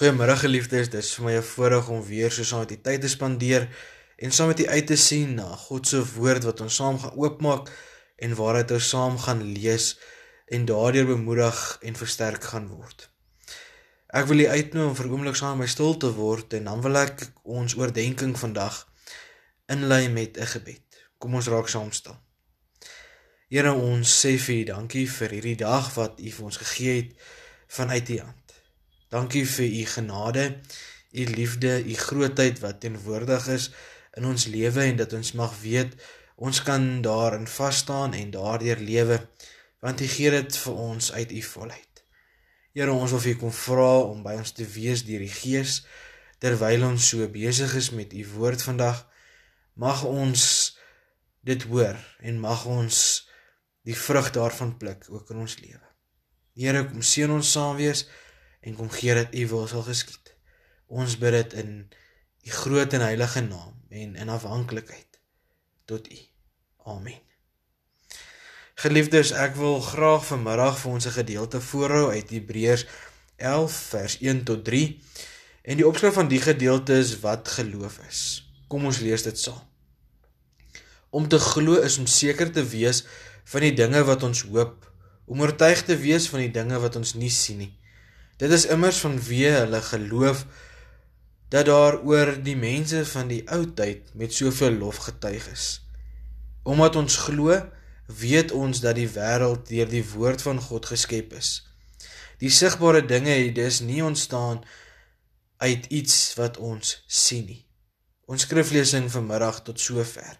Goeiemôre geliefdes, dit is vir my 'n voorreg om weer so saam met u tyd te spandeer en saam met u uit te sien na God se woord wat ons saam gaan oopmaak en waaruit ons saam gaan lees en daardeur bemoedig en versterk gaan word. Ek wil u uitnooi om vir 'n oomblik saam met my stil te word en dan wil ek ons oordeenking vandag inlei met 'n gebed. Kom ons raak saam stil. Here ons sê vir u dankie vir hierdie dag wat u vir ons gegee het vanuit u hand. Dankie vir u genade, u liefde, u grootheid wat teenwoordig is in ons lewe en dat ons mag weet ons kan daarin vas staan en daardeur lewe want u gee dit vir ons uit u volheid. Here ons wil vir u kom vra om by ons te wees deur die Gees terwyl ons so besig is met u woord vandag. Mag ons dit hoor en mag ons die vrug daarvan pluk ook in ons lewe. Here kom seën ons saam wees en kom gee dat u wil sal geskied. Ons bid dit in u groot en heilige naam en in afhanklikheid tot u. Amen. Geliefdes, ek wil graag vanmiddag vir ons 'n gedeelte voorhou uit Hebreërs 11 vers 1 tot 3. En die opskrif van die gedeelte is wat geloof is. Kom ons lees dit saam. Om te glo is om seker te wees van die dinge wat ons hoop, om oortuig te wees van die dinge wat ons nie sien nie. Dit is immers vanweë hulle geloof dat daar oor die mense van die ou tyd met soveel lof getuig is. Omdat ons glo, weet ons dat die wêreld deur die woord van God geskep is. Die sigbare dinge het dus nie ontstaan uit iets wat ons sien nie. Ons skriflesing vanmiddag tot sover.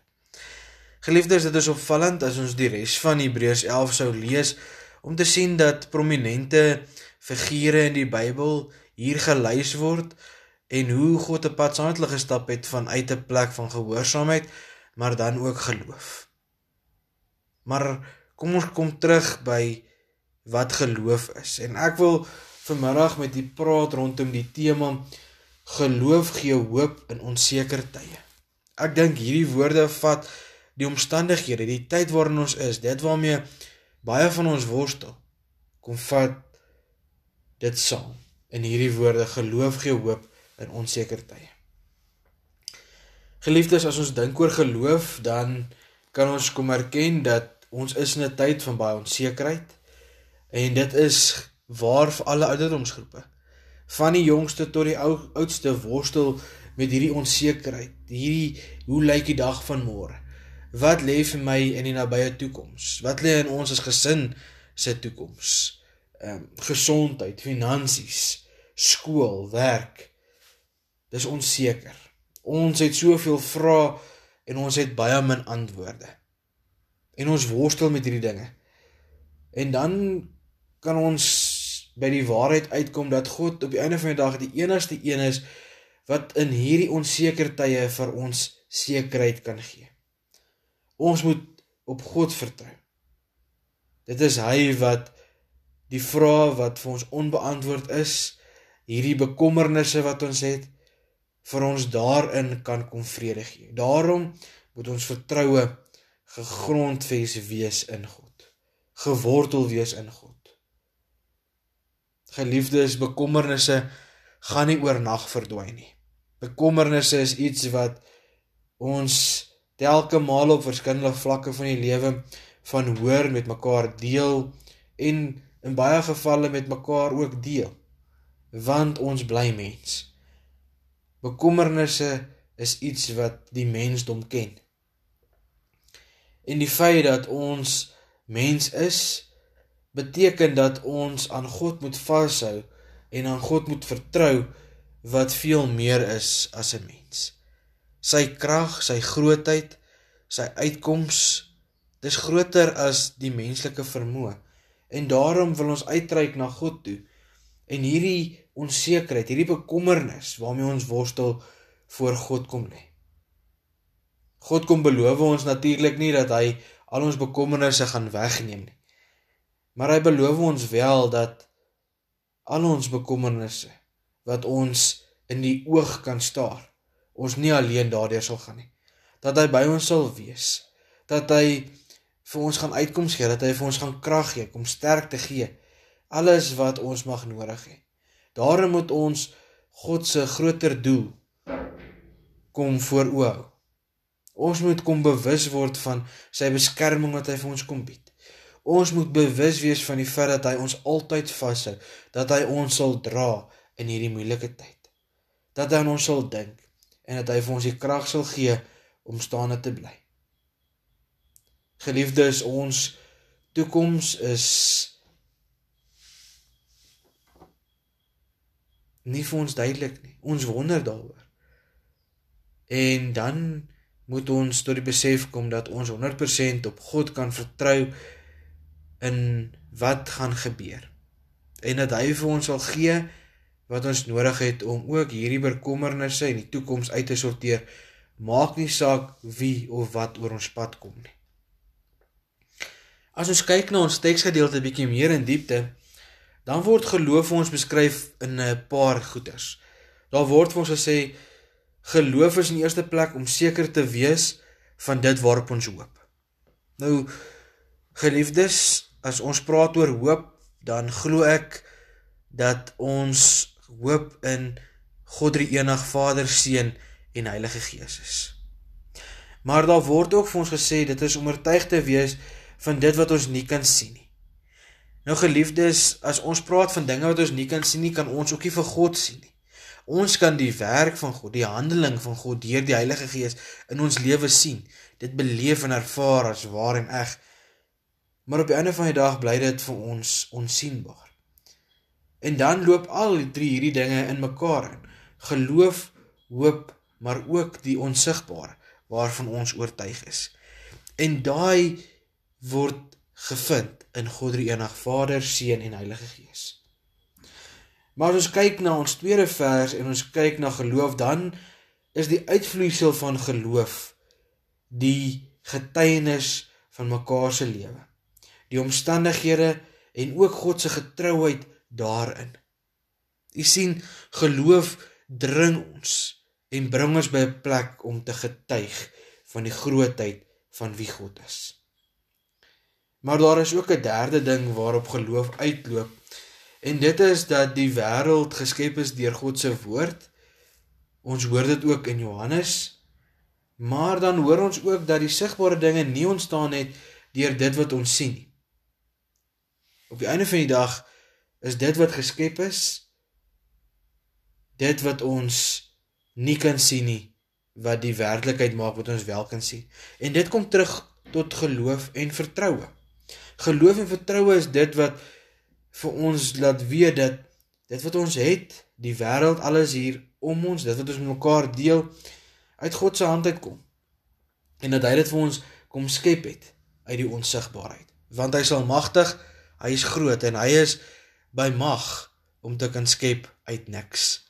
Geliefdes, dit is opvallend as ons die res van Hebreërs 11 sou lees om te sien dat prominente figure in die Bybel hier gelys word en hoe God 'n pad saam met hulle gestap het vanuit 'n plek van gehoorsaamheid, maar dan ook geloof. Maar kom ons kom terug by wat geloof is. En ek wil vanmiddag met u praat rondom die tema geloof gee hoop in onseker tye. Ek dink hierdie woorde vat die omstandighede, die tyd waarin ons is, dit waarmee baie van ons worstel. Kom vat dit saam in hierdie woorde geloof gee hoop in onseker tye. Geliefdes, as ons dink oor geloof, dan kan ons kom erken dat ons is in 'n tyd van baie onsekerheid en dit is waar vir alle ouderdomsgroepe van die jongste tot die ou oudste worstel met hierdie onsekerheid. Hierdie hoe lyk die dag van môre? Wat lê vir my in die nabye toekoms? Wat lê in ons as gesin se toekoms? ehm um, gesondheid, finansies, skool, werk. Dis onseker. Ons het soveel vrae en ons het baie min antwoorde. En ons worstel met hierdie dinge. En dan kan ons by die waarheid uitkom dat God op die einde van die dag die enigste een is wat in hierdie onseker tye vir ons sekerheid kan gee. Ons moet op God vertrou. Dit is hy wat die vrae wat vir ons onbeantwoord is, hierdie bekommernisse wat ons het, vir ons daarin kan kom vrede gee. Daarom moet ons vertroue gegrondves wees in God, gewortel wees in God. Geliefdes, bekommernisse gaan nie oornag verdwyn nie. Bekommernisse is iets wat ons telke male op verskillende vlakke van die lewe van hoor met mekaar deel en in baie gevalle met mekaar ook deel want ons bly mens. Bekommernisse is iets wat die mensdom ken. En die feit dat ons mens is beteken dat ons aan God moet vashou en aan God moet vertrou wat veel meer is as 'n mens sy krag sy grootheid sy uitkoms dis groter as die menslike vermoë En daarom wil ons uitreik na God toe. En hierdie onsekerheid, hierdie bekommernis waarmee ons worstel voor God kom lê. God kom beloof ons natuurlik nie dat hy al ons bekommernisse gaan wegneem nie. Maar hy beloof ons wel dat al ons bekommernisse wat ons in die oog kan staar, ons nie alleen daardeur sal gaan nie. Dat hy by ons sal wees. Dat hy vir ons gaan uitkoms gee, dat hy vir ons gaan krag gee, kom sterk te gee. Alles wat ons mag nodig hê. Daarom moet ons God se groter doel kom voor oë. Ons moet kom bewus word van sy beskerming wat hy vir ons kom bied. Ons moet bewus wees van die feit dat hy ons altyd vashou, dat hy ons sal dra in hierdie moeilike tyd. Dat hy aan ons sal dink en dat hy vir ons die krag sal gee om staande te bly. Geliefdes, ons toekoms is nie vir ons duidelik nie. Ons wonder daaroor. En dan moet ons tot die besef kom dat ons 100% op God kan vertrou in wat gaan gebeur. En dat hy vir ons sal gee wat ons nodig het om ook hierdie bekommernisse in die toekoms uit te sorteer. Maak nie saak wie of wat oor ons pad kom nie. As ons kyk na ons teksgedeelte bietjie meer in diepte, dan word geloof vir ons beskryf in 'n paar goeters. Daar word vir ons gesê geloof is in die eerste plek om seker te wees van dit waarop ons hoop. Nou geliefdes, as ons praat oor hoop, dan glo ek dat ons hoop in God die enig Vader, Seun en Heilige Gees is. Maar daar word ook vir ons gesê dit is om oortuig te wees van dit wat ons nie kan sien nie. Nou geliefdes, as ons praat van dinge wat ons nie kan sien nie, kan ons ook nie vir God sien nie. Ons kan die werk van God, die handeling van God deur die Heilige Gees in ons lewe sien. Dit beleef en ervaar as waar en eg. Maar op die einde van die dag bly dit vir ons onsienbaar. En dan loop al drie hierdie dinge in mekaar in. Geloof, hoop, maar ook die onsigbare waarvan ons oortuig is. En daai word gevind in God die enig Vader, Seun en Heilige Gees. Maar as ons kyk na ons tweede vers en ons kyk na geloof, dan is die uitvloeisel van geloof die getuienis van mekaar se lewe. Die omstandighede en ook God se getrouheid daarin. U sien, geloof dring ons en bring ons by 'n plek om te getuig van die grootheid van wie God is. Maar daar is ook 'n derde ding waarop geloof uitloop. En dit is dat die wêreld geskep is deur God se woord. Ons hoor dit ook in Johannes. Maar dan hoor ons ook dat die sigbare dinge nie ontstaan het deur dit wat ons sien nie. Op die einde van die dag is dit wat geskep is dit wat ons nie kan sien nie wat die werklikheid maak wat ons wel kan sien. En dit kom terug tot geloof en vertroue. Geloof en vertroue is dit wat vir ons laat weet dat dit wat ons het, die wêreld, alles hier om ons, dit wat ons met mekaar deel, uit God se hand uitkom. En dat hy dit vir ons kom skep het uit die onsigbaarheid. Want hy is almagtig, hy is groot en hy is by mag om te kan skep uit niks.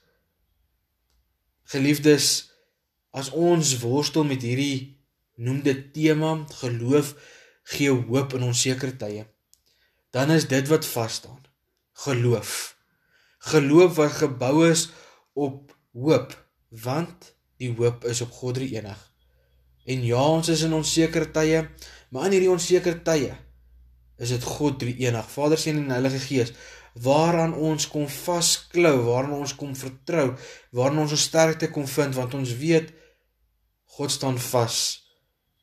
Geliefdes, as ons worstel met hierdie noemde tema geloof gee hoop in onseker tye. Dan is dit wat vas staan. Geloof. Geloof wat gebou is op hoop, want die hoop is op God die enig. En ja, ons is in onseker tye, maar in hierdie onseker tye is dit God die enig, Vader, Seun en Heilige Gees waaraan ons kom vasklou, waaraan ons kom vertrou, waaraan ons ons sterkte kom vind want ons weet God staan vas.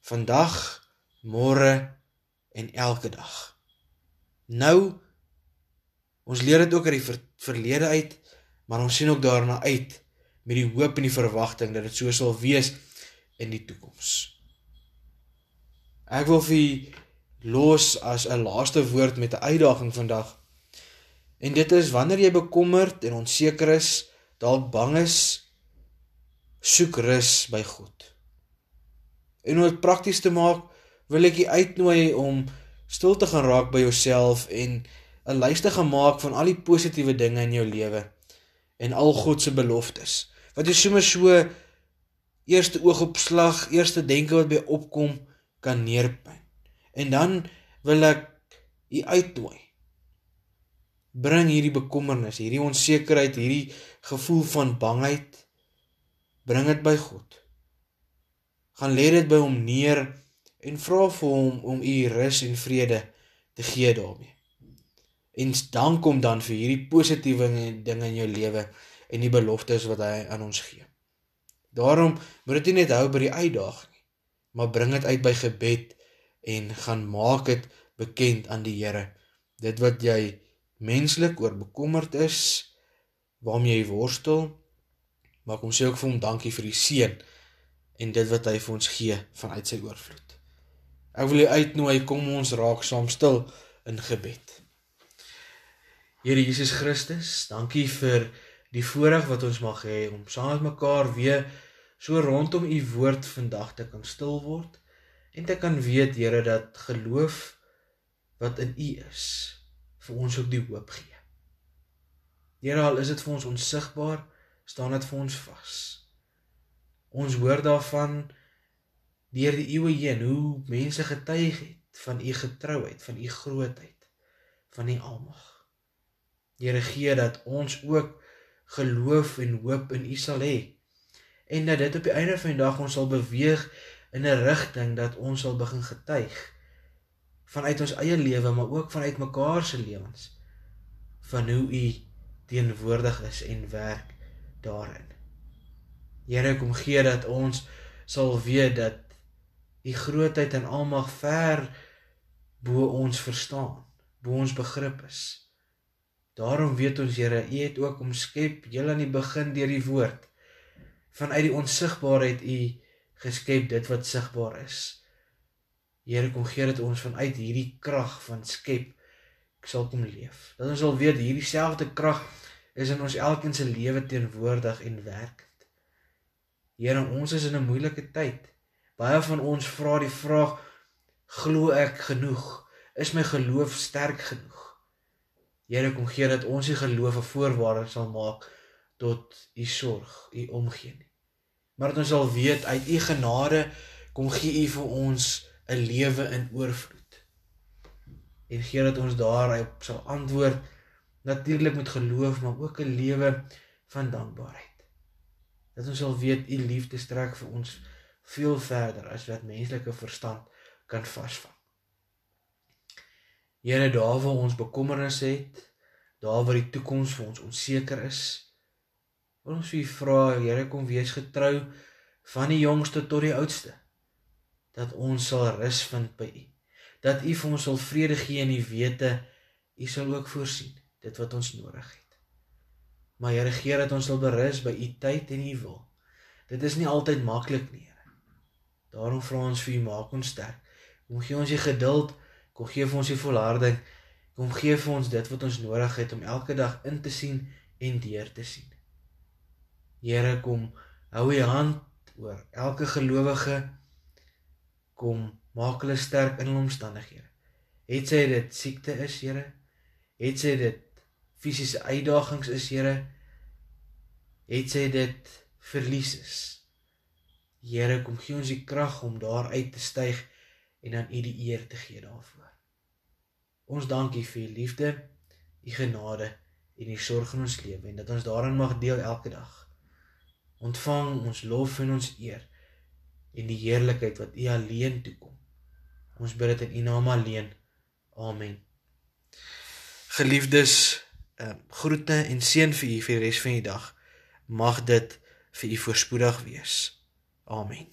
Vandag, môre en elke dag. Nou ons leer dit ook uit die ver, verlede uit, maar ons sien ook daarna uit met die hoop en die verwagting dat dit so sal wees in die toekoms. Ek wil vir los as 'n laaste woord met 'n uitdaging vandag. En dit is wanneer jy bekommerd en onseker is, dalk bang is, soek rus by God. En om dit prakties te maak, wil ek u uitnooi om stil te gaan raak by jouself en 'n lyste gemaak van al die positiewe dinge in jou lewe en al God se beloftes. Wat jy sommer so eerste oogopslag, eerste denke wat by opkom kan neerpyn. En dan wil ek u uitnooi. Bring hierdie bekommernis, hierdie onsekerheid, hierdie gevoel van bangheid bring dit by God. Gaan lê dit by hom neer en vra vir hom om u rus en vrede te gee daarmee. En dan kom dan vir hierdie positiewe dinge in jou lewe en die beloftes wat hy aan ons gee. Daarom moet dit nie net hou by die uitdaging nie, maar bring dit uit by gebed en gaan maak dit bekend aan die Here. Dit wat jy menslik oor bekommerd is, waarmee jy worstel, maar kom sê ook vir hom dankie vir die seën en dit wat hy vir ons gee vanuit sy oorvloed. Ek wil u uitnooi kom ons raak saam stil in gebed. Here Jesus Christus, dankie vir die voorreg wat ons mag hê om saam met mekaar weer so rondom u woord vandag te kan stil word en te kan weet Here dat geloof wat in u is vir ons ook die hoop gee. Here al is dit vir ons onsigbaar, staan dit vir ons vas. Ons hoor daarvan deur die eeue heen hoe mense getuig het van u getrouheid, van u grootheid, van u almag. Here gee dat ons ook geloof en hoop in u sal hê en dat dit op die einde van die dag ons sal beweeg in 'n rigting dat ons sal begin getuig vanuit ons eie lewe maar ook vanuit mekaar se lewens van hoe u teenwoordig is en werk daarin. Here kom gee dat ons sal weet dat u grootheid en almag ver bo ons verstaan, bo ons begrip is. Daarom weet ons Here, u het ook omskep heel aan die begin deur die woord vanuit die onsigbaarheid u geskep dit wat sigbaar is. Here kom gee dat ons vanuit hierdie krag van skep sal kom leef. Dat ons sal weet hierdie selfde krag is in ons elkeen se lewe teenwoordig en werkend. Here, ons is in 'n moeilike tyd. Baie van ons vra die vraag: Glo ek genoeg? Is my geloof sterk genoeg? Here, kom gee dat ons die geloof 'n voorwaarde sal maak tot u sorg, u omgee nie. Maar dat ons sal weet uit u genade kom gee u vir ons 'n lewe in oorvloed. En gee dat ons daarop sal antwoord natuurlik met geloof maar ook 'n lewe van dankbaarheid. Dat ons sal weet u liefde strek vir ons veel verder as wat menslike verstand kan vasvang. Here, daar waar ons bekommernisse het, daar waar die toekoms vir ons onseker is, wil ons vir u vra, Here, kom wees getrou van die jongste tot die oudste dat ons sal rus vind by u. Dat u vir ons sal vrede gee in die wete u sal ook voorsien dit wat ons nodig het. Maar Here gee dat ons sal berus by u tyd en u wil. Dit is nie altyd maklik nie, Here. Daarom vra ons vir u maak ons sterk. Kom gee ons die geduld, kom gee vir ons die volharding. Kom gee vir ons dit wat ons nodig het om elke dag in te sien en deur te sien. Here kom hou u hand oor elke gelowige kom maak hulle sterk in hulle omstandighede. Het sy dit siekte is, Here? Het sy dit fisiese uitdagings is, Here, het sy dit verlies is. Here, kom gee ons die krag om daar uit te styg en aan U die eer te gee daarvoor. Ons dankie vir U liefde, U genade en U sorg in ons lewe en dat ons daarin mag deel elke dag. Ontvang ons lof en ons eer en die heerlikheid wat U alleen toekom. Ons bid dit in U naam alleen. Amen. Geliefdes, uh, groete en seën vir u vir die res van die dag. Mag dit vir u voorspoedig wees. Amen.